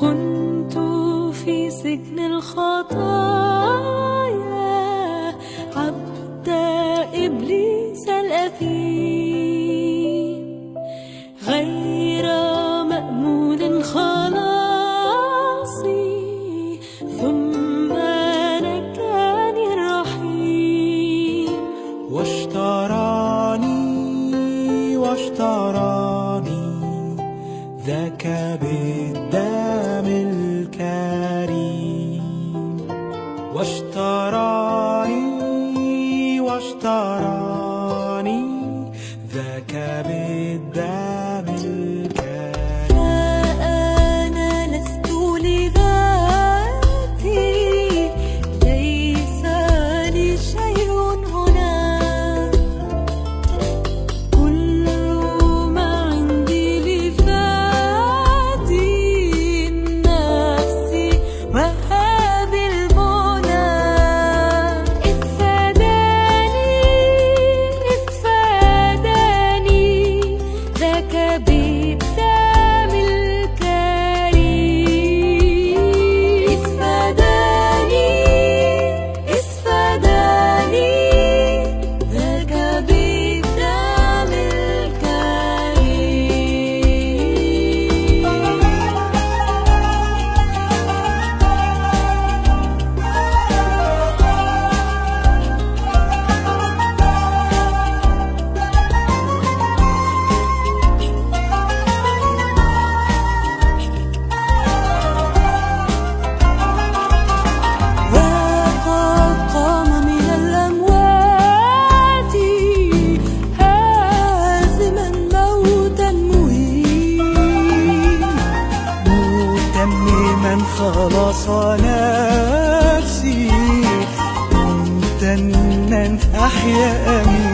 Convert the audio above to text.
كنت في سجن الخطايا. عبد إبليس الأثيم. غير مأمون خلاصي. ثم نجاني الرحيم. واشتراني واشتراني ذاك بالدم واشتراني واشتراني ذاك بالدم خلاص على نفسي ومتنن أحيا أمين.